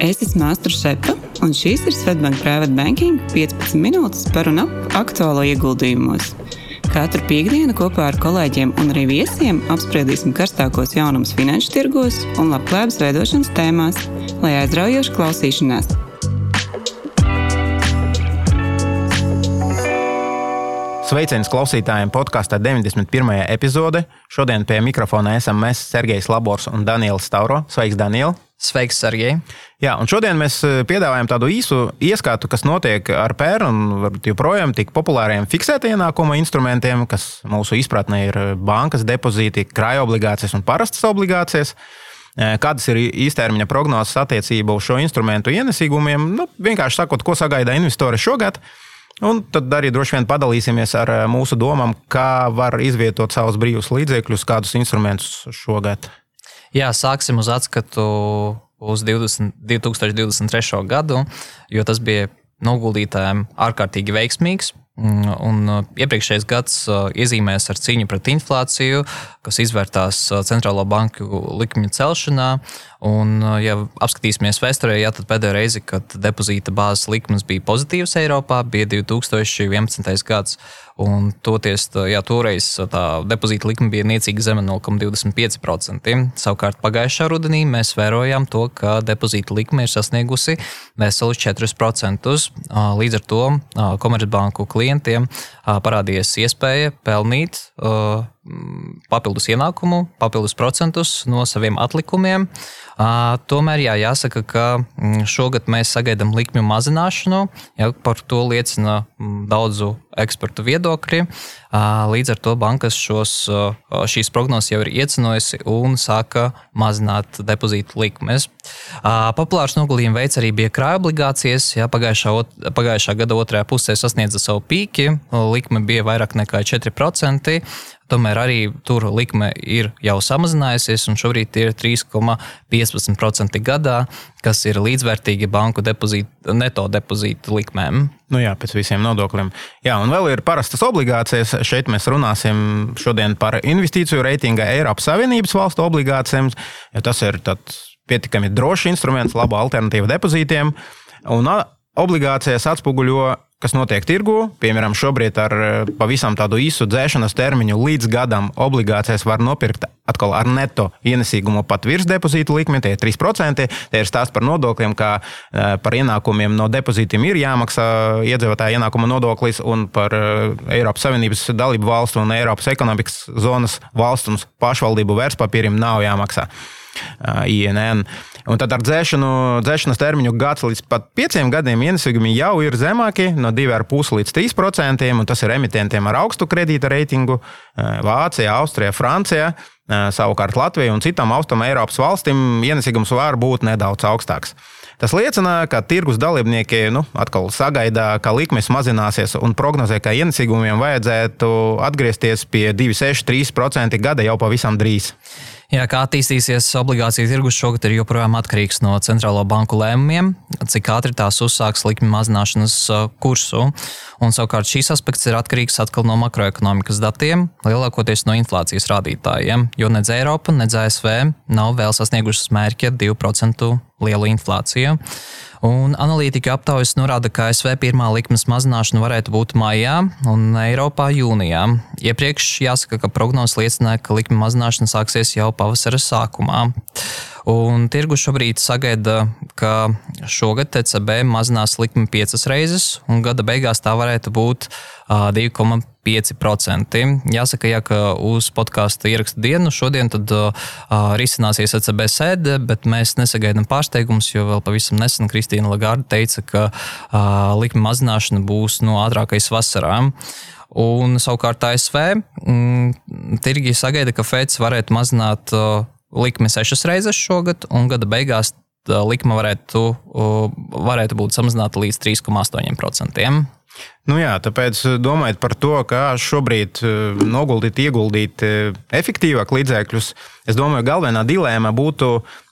Es esmu Māstra Šepa, un šīs ir Svetbank Private Banking 15 minūtes par un ap aktuālo ieguldījumos. Katru piekdienu kopā ar kolēģiem un arī viesiem apspriedīsim karstākos jaunumus finanšu tirgos un labklājības veidošanas tēmās, lai aizraujoši klausīšanās. Sveiciens klausītājiem podkāstā 91. epizode. Šodien pie mikrofona esam mēs, Sergejs Labors un Daniels Stauro. Sveiks, Daniel! Sveiks, Sergei! Jā, un šodien mēs eh, piedāvājam tādu īsu ieskatu, kas notiek ar PER un joprojām tik populāriem fiksēta ienākuma instrumentiem, kas mūsu izpratnē ir bankas depozīti, krājuma obligācijas un parastas obligācijas. Eh, kādas ir īstermiņa prognozes attiecībā uz šo instrumentu ienesīgumiem? Nu, vienkārši sakot, ko sagaida investori šogad. Un tad arī droši vien padalīsimies ar eh, mūsu domām, kā var izvietot savus brīvus līdzekļus, kādus instrumentus šogad. Jā, sāksim uz atskatu uz 20, 2023. gadu, jo tas bija noguldītājiem ārkārtīgi veiksmīgs. Mm, un uh, iepriekšējais gads uh, iezīmēs ar cīņu pret inflāciju, kas izvērtās uh, centrālo banku likmju celšanā. Un, ja apskatīsimies vēsturē, jā, tad pēdējā reize, kad depozīta bāzes likmes bija pozitīvas Eiropā, bija 2011. gads. Un toties, jā, toreiz tā depozīta likme bija niecīga zeme 0,25%. Savukārt pagājušā rudenī mēs vērojām to, ka depozīta likme ir sasniegusi veselus 4%. Līdz ar to Komercbanku klientiem parādījies iespēja pelnīt papildus ienākumu, papildus procentus no saviem atlikumiem. Tomēr jā, jāsaka, ka mm, šogad mēs sagaidām likmju mazināšanu. Ja, par to liecina mm, daudzu ekspertu viedokļi. Līdz ar to bankas šos, šīs prognozes jau ir iecenojusi un sāka mazināt depozītu likmes. Populārs noguldījuma veids arī bija krājuma obligācijas. Ja, pagājušā, pagājušā gada otrajā pusē sasniedza savu pīki, likme bija vairāk nekā 4%. Tomēr arī tur likme ir jau samazinājusies, un šobrīd ir 3,15% gadā, kas ir līdzvērtīgi banku depozītu, neto depozītu likmēm. Nu jā, pēc visiem nodokļiem. Jā, un vēl ir parastas obligācijas. Šeit mēs runāsim šodien par investīciju reitinga Eiropas Savienības valstu obligācijām. Ja tas ir pietiekami drošs instruments, laba alternatīva depozītiem. Un obligācijas atspoguļo kas notiek tirgu. Piemēram, šobrīd ar eh, pavisam tādu īsu dzēšanas termiņu līdz gadam obligācijas var nopirkt atkal ar neto ienesīgumu pat virs depozīta likmi, tie ir 3%. Tie ir stāsts par nodokļiem, kā eh, par ienākumiem no depozītiem ir jāmaksā iedzīvotāja ienākuma nodoklis un par eh, Eiropas Savienības dalību valstu un Eiropas ekonomikas zonas valstu un pašvaldību vērtspapīriem nav jāmaksā. INN. Un tad ar dzēšanu, dzēšanas termiņu gads līdz pat pieciem gadiem ienesīgumi jau ir zemāki, no 2,5 līdz 3%, un tas ir emitentiem ar augstu kredīta reitingu - Vācija, Austrija, Francija. Savukārt Latvija un citām austrumu Eiropas valstīm ienesīgums var būt nedaudz augstāks. Tas liecina, ka tirgus dalībnieki nu, atkal sagaida, ka likmes mazināsies un prognozē, ka ienesīgumiem vajadzētu atgriezties pie 2,63% gada jau pavisam drīz. Jā, kā attīstīsies obligāciju tirgus šogad ir joprojām atkarīgs no centrālo banku lēmumiem, cik ātri tās uzsāks likmi mazināšanas kursu. Un, savukārt šīs aspekts ir atkarīgs atkal no makroekonomikas datiem, lielākoties no inflācijas rādītājiem, jo nedz Eiropa, nedz ASV nav vēl sasniegušas mērķa 2% lielu inflāciju. Un analītika aptaujas norāda, ka ASV pirmā likmes mazināšana varētu būt maijā un Eiropā jūnijā. Iepriekš jāsaka, ka prognozes liecināja, ka likme mazināšana sāksies jau pavasara sākumā. Un tirgu šobrīd sagaida, ka šogad TCB mazinās likmi piecas reizes, un gada beigās tā varētu būt 2,5%. Jāsaka, ja ka uz podkāstu ierakstu dienu šodien tad, uh, risināsies ECB sēde, bet mēs nesagaidām pārsteigumus, jo vēl pavisam nesen Kristīna Lagarde teica, ka uh, likmi mazināšana būs no ātrākais vasarā. Un savukārt ASV mm, tirgi sagaida, ka Feds varētu mazināt uh, likme sešas reizes šogad, un gada beigās likme varētu, varētu būt samazināta līdz 3,8%. Nu jā, tāpēc domājot par to, kā šobrīd noguldīt, ieguldīt efektīvāk līdzekļus, es domāju, galvenā dilēma būtu,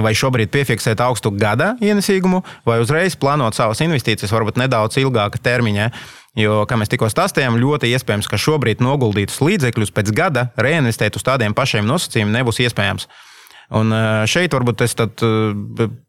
vai šobrīd piefiksēt augstu gada ienesīgumu, vai uzreiz plānot savas investīcijas, varbūt nedaudz ilgāka termiņa. Jo, kā mēs tikko stāstījām, ļoti iespējams, ka šobrīd noguldītus līdzekļus pēc gada reinvestēt uz tādiem pašiem nosacījumiem nebūs iespējams. Un šeit varbūt es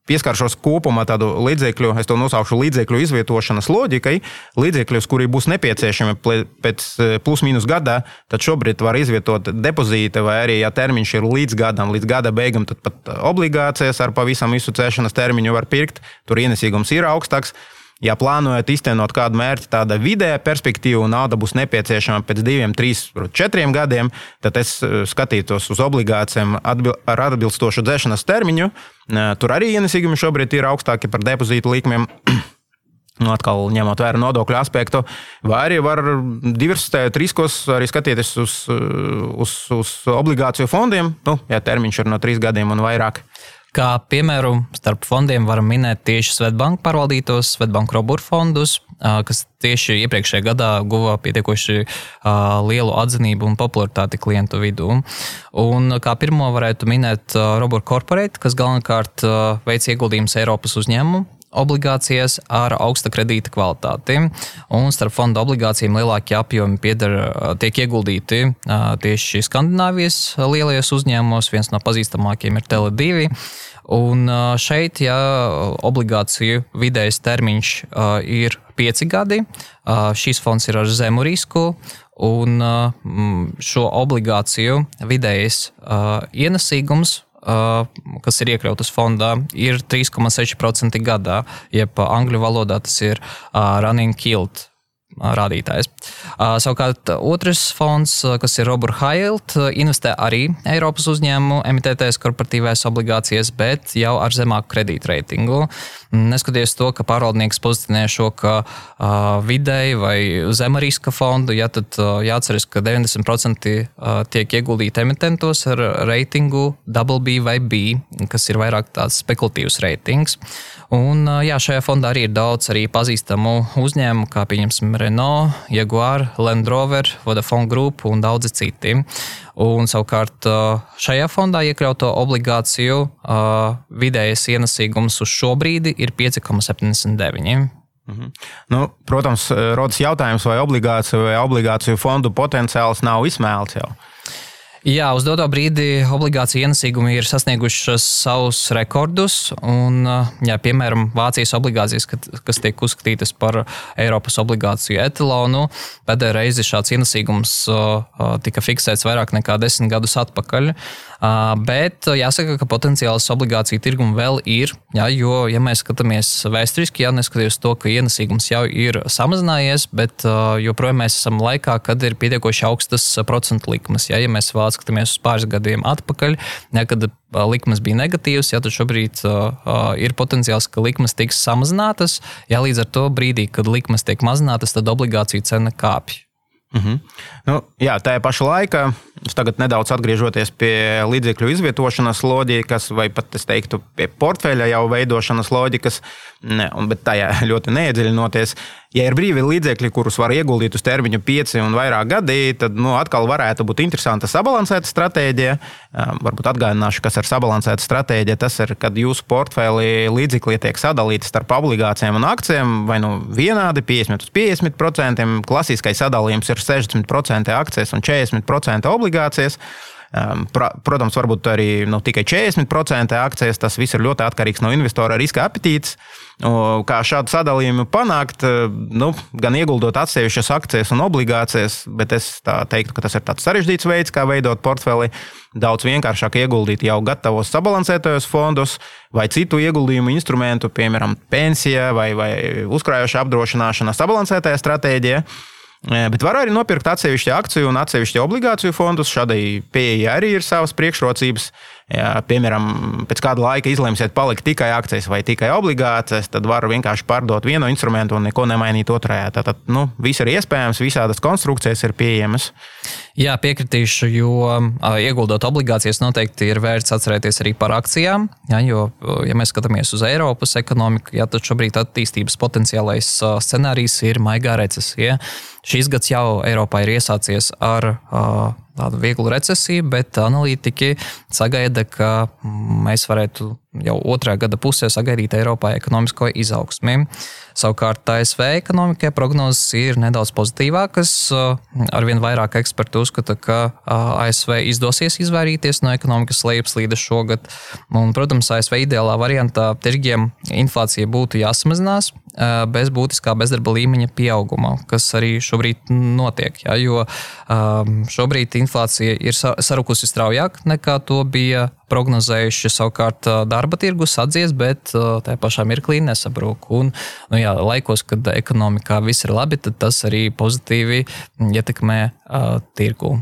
pieskaršos kopumā tādu līdzekļu, es to nosaukšu līdzekļu izvietošanas loģikai. Līdzekļus, kuri būs nepieciešami pēc plus-minus gada, tad šobrīd var izvietot depozīti, vai arī, ja termiņš ir līdz gadam, līdz gada beigām, tad pat obligācijas ar pavisam visu cēšanas termiņu var pirkt. Tur ienesīgums ir augstāks. Ja plānojat iztenot kādu mērķi, tāda vidēja perspektīva un nauda būs nepieciešama pēc diviem, trīs, četriem gadiem, tad es eh, skatītos uz obligācijām ar atbilstošu dzēšanas termiņu. Eh, tur arī ienesīgumi šobrīd ir augstāki par depozītu likmēm. Nu, atkal ņemot vērā nodokļu aspektu, vai arī var diversificēt riskos, arī skatīties uz, uz, uz obligāciju fondiem, nu, ja termiņš ir no trīs gadiem un vairāk. Kā piemēru starp fondiem varam minēt tieši Svetbanka pārvaldītos Svetbanka Robur fondus, kas tieši iepriekšējā gadā guva pietiekoši lielu atzinību un popularitāti klientu vidū. Un kā pirmo varētu minēt Robur Corporate, kas galvenokārt veic ieguldījumus Eiropas uzņēmumu obligācijas ar augsta kredīta kvalitāti. Un starp fonda obligācijām lielākie apjomi pieder, tiek ieguldīti tieši Skandināvijas lielajos uzņēmumos. Viens no pazīstamākajiem ir Tele2. Un šeit, ja obligāciju vidējais termiņš ir pieci gadi, šīs fonds ir ar zemu risku, un šo obligāciju vidējais ienesīgums kas ir iekļautas fondā, ir 3,6% gadā, jeb angļu valodā tas ir running yield rādītājs. Savukārt otrs fonds, kas ir Robert Hailt, investē arī Eiropas uzņēmumu emitētais korporatīvais obligācijas, bet jau ar zemāku kredītreitingu. Neskatoties to, ka pārvaldnieks pozicionē šo kā vidēji vai zema riska fondu, ja, tad jāatceras, ka 90% tiek ieguldīti emitentos ar reitingu BB vai B, kas ir vairāk tāds spekulatīvs reitings. Un, jā, šajā fondā arī ir daudz arī pazīstamu uzņēmumu, kā piemēram Renault, Jaguar, Land Rover, Vodafone Group un daudzi citi. Un, savukārt šajā fondā iekļauto obligāciju vidējais ienesīgums uz šo brīdi ir 5,79. Mhm. Nu, protams, rodas jautājums, vai obligāciju vai obligāciju fondu potenciāls nav izsmēlts jau. Jā, uz doto brīdi obligāciju ienesīgumi ir sasniegušas savus rekordus. Un, jā, piemēram, Vācijas obligācijas, kas tiek uzskatītas par Eiropas obligāciju etalonu, pēdējā reize šāds ienesīgums tika fiksēts vairāk nekā desmit gadus atpakaļ. Bet jāsaka, ka potenciāls obligāciju tirgumu vēl ir. Jā, jo, ja mēs skatāmies vēsturiski, jā, neskatoties to, ka ienesīgums jau ir samazinājies, bet joprojām mēs esam laikā, kad ir pietiekoši augstas procentu likmes. Jā, ja mēs vēl skatāmies uz pāris gadiem atpakaļ, jā, kad likmes bija negatīvas, ja tad šobrīd uh, ir potenciāls, ka likmes tiks samazinātas. Jā, līdz ar to brīdī, kad likmes tiek mazinātas, tad obligāciju cena kāpj. -hmm. nu, jā, tā pašā laikā, tagad nedaudz atgriežoties pie līdzekļu izvietošanas loģikas, vai pat es teiktu, pie portfeļa jau veidošanas loģikas, ne, bet tajā ļoti neiedziļinoties. Ja ir brīvi līdzekļi, kurus var ieguldīt uz termiņu pieci un vairāk gadi, tad nu, atkal varētu būt interesanta sabalansēta stratēģija. Varbūt atgādināšu, kas ir sabalansēta stratēģija. Tas ir, kad jūsu portfelī līdzekļi tiek sadalīti starp obligācijām un akcijiem, vai nu vienādi 50 uz 50%. Klasiskais sadalījums ir 60% akcijas un 40% obligācijas. Protams, varbūt arī nu, tikai 40% akcijas. Tas viss ir ļoti atkarīgs no investora riska apetītes. Kā šādu sadalījumu panākt, nu, gan ieguldot atsevišķas akcijas un obligācijas, bet es teiktu, ka tas ir tāds sarežģīts veids, kā veidot portfeli. Daudz vienkāršāk ieguldīt jau gatavos sabalansētajos fondos vai citu ieguldījumu instrumentu, piemēram, pensija vai, vai uzkrājoša apdrošināšana sabalansētajā stratēģijā. Bet var arī nopirkt atsevišķu akciju un atsevišķu obligāciju fondus. Šādai pieejai arī ir savas priekšrocības. Ja, piemēram, pēc kāda laika izlemsiet palikt tikai akcijas vai tikai obligācijas, tad var vienkārši pārdot vienu instrumentu un neko nemainīt otrajā. Tātad nu, viss ir iespējams, visādas konstrukcijas ir pieejamas. Jā, piekritīšu, jo ieguldot obligācijas noteikti ir vērts atcerēties arī par akcijām. Jā, jo, ja mēs skatāmies uz Eiropas ekonomiku, jā, tad šobrīd attīstības potenciālais scenārijs ir maigā recesija. Šīs gads jau Eiropā ir iesācies ar tādu vieglu recesiju, bet analītiķi sagaida, ka mēs varētu jau otrajā gada pusē sagaidīt Eiropā ekonomisko izaugsmi. Savukārt ASV ekonomikai prognozes ir nedaudz pozitīvākas. Arvien vairāk eksperti uzskata, ka ASV izdosies izvairīties no ekonomikas lejupslīdes šogad. Un, protams, ASV ideālā variantā tirgiem inflācija būtu jāsamazinās bez būtiskā bezdarba līmeņa pieauguma, kas arī šobrīd notiek. Ja, jo šobrīd inflācija ir sarukusi straujāk nekā to bija prognozējuši. Savukārt darba tirgus atdzies, bet tajā pašā mirklī nesabrūk. Un, nu, jā, laikos, kad ekonomikā viss ir labi, tad tas arī pozitīvi ietekmē uh, tirgu.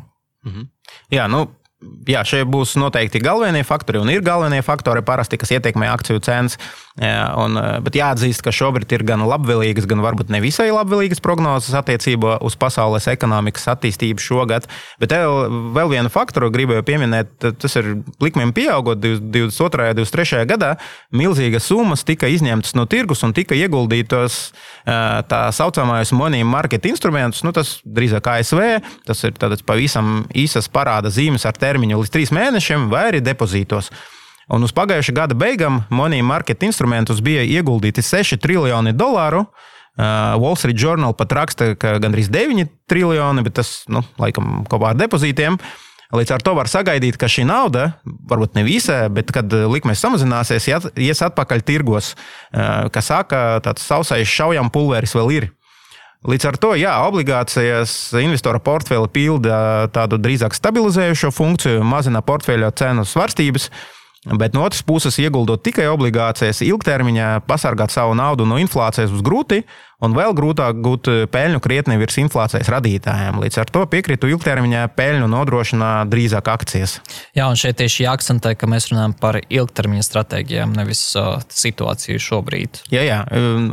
Mhm. Jā, nu, jā, šie būs noteikti galvenie faktori, un ir galvenie faktori parasti, kas ietekmē akciju cenas. Un, bet jāatzīst, ka šobrīd ir gan labvēlīgas, gan varbūt ne visai labvēlīgas prognozes attiecībā uz pasaules ekonomikas attīstību šogad. Bet vēl vienu faktoru gribēju pieminēt, tas ir likmēm pieaugot 22. un 23. gadā. Milzīgas summas tika izņemtas no tirgus un tika ieguldītas tā saucamais money market instrumentus. Nu, tas drīzāk ASV, tas ir pavisam īsas parāda zīmes ar termiņu līdz trīs mēnešiem vai arī depozītos. Un uz pagājušā gada beigām money market instrumentus bija ieguldīti 6 triljoni dolāru. Uh, Wall Street Journal pat raksta, ka gandrīz 9 triljoni, bet tas, nu, laikam, kopā ar depozītiem. Līdz ar to var sagaidīt, ka šī nauda, varbūt ne visa, bet kad likmes samazināsies, ies atpakaļ tirgos, uh, kas saka, tāds sausais šaujam pulveris vēl ir. Līdz ar to, jā, obligācijas investora portfeli pilda tādu drīzāk stabilizējušo funkciju, mazina portfeļa cenu svārstības. Bet no otras puses, ieguldot tikai obligācijas, ilgtermiņā pasargāt savu naudu no inflācijas būs grūti, un vēl grūtāk gūt eh, peļņu krietni virs inflācijas radītājiem. Līdz ar to piekrītu ilgtermiņā peļņu nodrošina drīzāk akcijas. Jā, un šeit tieši jāakcentē, ka mēs runājam par ilgtermiņa stratēģijām, nevis uh, situāciju šobrīd. Jā, jā,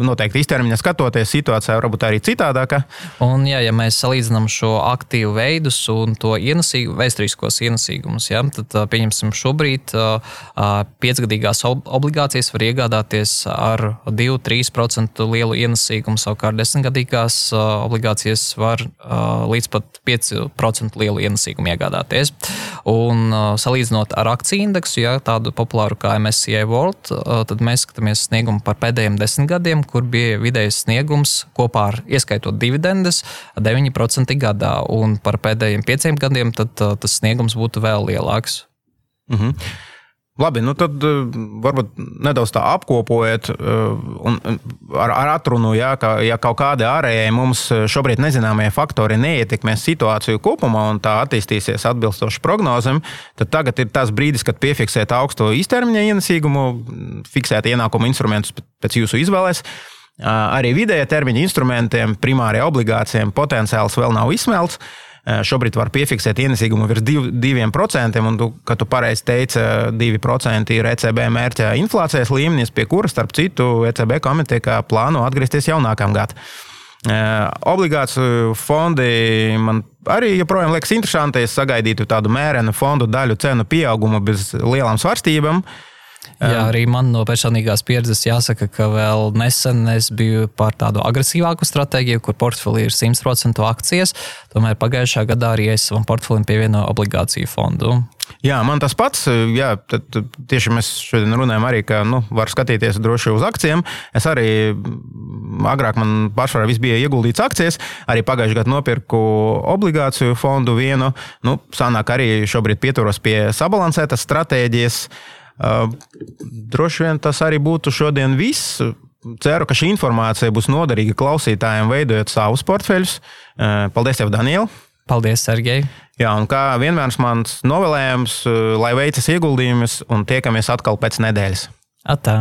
noteikti īstermiņā skatoties, situācija var būt arī citādāka. Un, jā, ja mēs salīdzinām šo aktīvu veidus un to ienesīgu, vēsturiskos ienesīgumus, jā, tad pieņemsim šobrīd piecgadīgās obligācijas var iegādāties ar 2-3% lielu ienesīgumu un savukārt desmitgadīgās obligācijas var līdz pat 5% lielu ienesīgumu iegādāties. Un, salīdzinot ar akciju indeksu, ja tādu populāru kā MSCI World, tad mēs skatāmies sniegumu par pēdējiem desmit gadiem, kur bija vidējais sniegums kopā ar ieskaitot dividendes 9% gadā, un par pēdējiem pieciem gadiem tad, tas sniegums būtu vēl lielāks. Mm -hmm. Labi, nu tad eh, varbūt nedaudz tā apkopojiet eh, un eh, ar, ar atrunu, ja, ka ja kaut kādi ārējie mums šobrīd nezināmie faktori neietekmēs situāciju kopumā un tā attīstīsies atbilstoši prognozēm, tad tagad ir tas brīdis, kad piefiksēt augsto īstermiņa ienesīgumu, fiksēt ienākumu instrumentus pēc jūsu izvēles. Arī vidēja termiņa instrumentiem, primārie obligācijām potenciāls vēl nav izsmelts. Eh, šobrīd var piefiksēt ienesīgumu virs 2%, un, tu, kā tu pareizi teici, 2% ir ECB mērķa inflācijas līmenis, pie kura, starp citu, ECB komiteja plāno atgriezties jau nākamgad. Eh, obligāciju fondi man arī joprojām liekas interesanti. Es sagaidītu tādu mērenu fondu daļu cenu pieaugumu bez lielām svārstībām. Uh, Jā, arī man no personīgās pieredzes jāsaka, ka vēl nesen es biju par tādu agresīvāku stratēģiju, kur portfelī ir 100% akcijas. Tomēr pagājušā gadā arī es savam portfelim pievienoju obligāciju fondu. Jā, man tas pats. Jā, tad, tieši mēs šodien runājam arī, ka nu, var skatīties droši uz akcijiem. Es arī agrāk man pašvarā viss bija ieguldīts akcijas. Arī pagājušajā gadā nopirku obligāciju fondu vienu. Nu, sanāk arī šobrīd pieturos pie sabalansētas stratēģijas. Droši vien tas arī būtu šodien viss. Ceru, ka šī informācija būs noderīga klausītājiem, veidojot savus portfeļus. Paldies, tev, Daniel! Paldies, Sergei! Jā, un kā vienmēr mans novēlējums, lai veicas ieguldījumus un tiekamies atkal pēc nedēļas. Atā!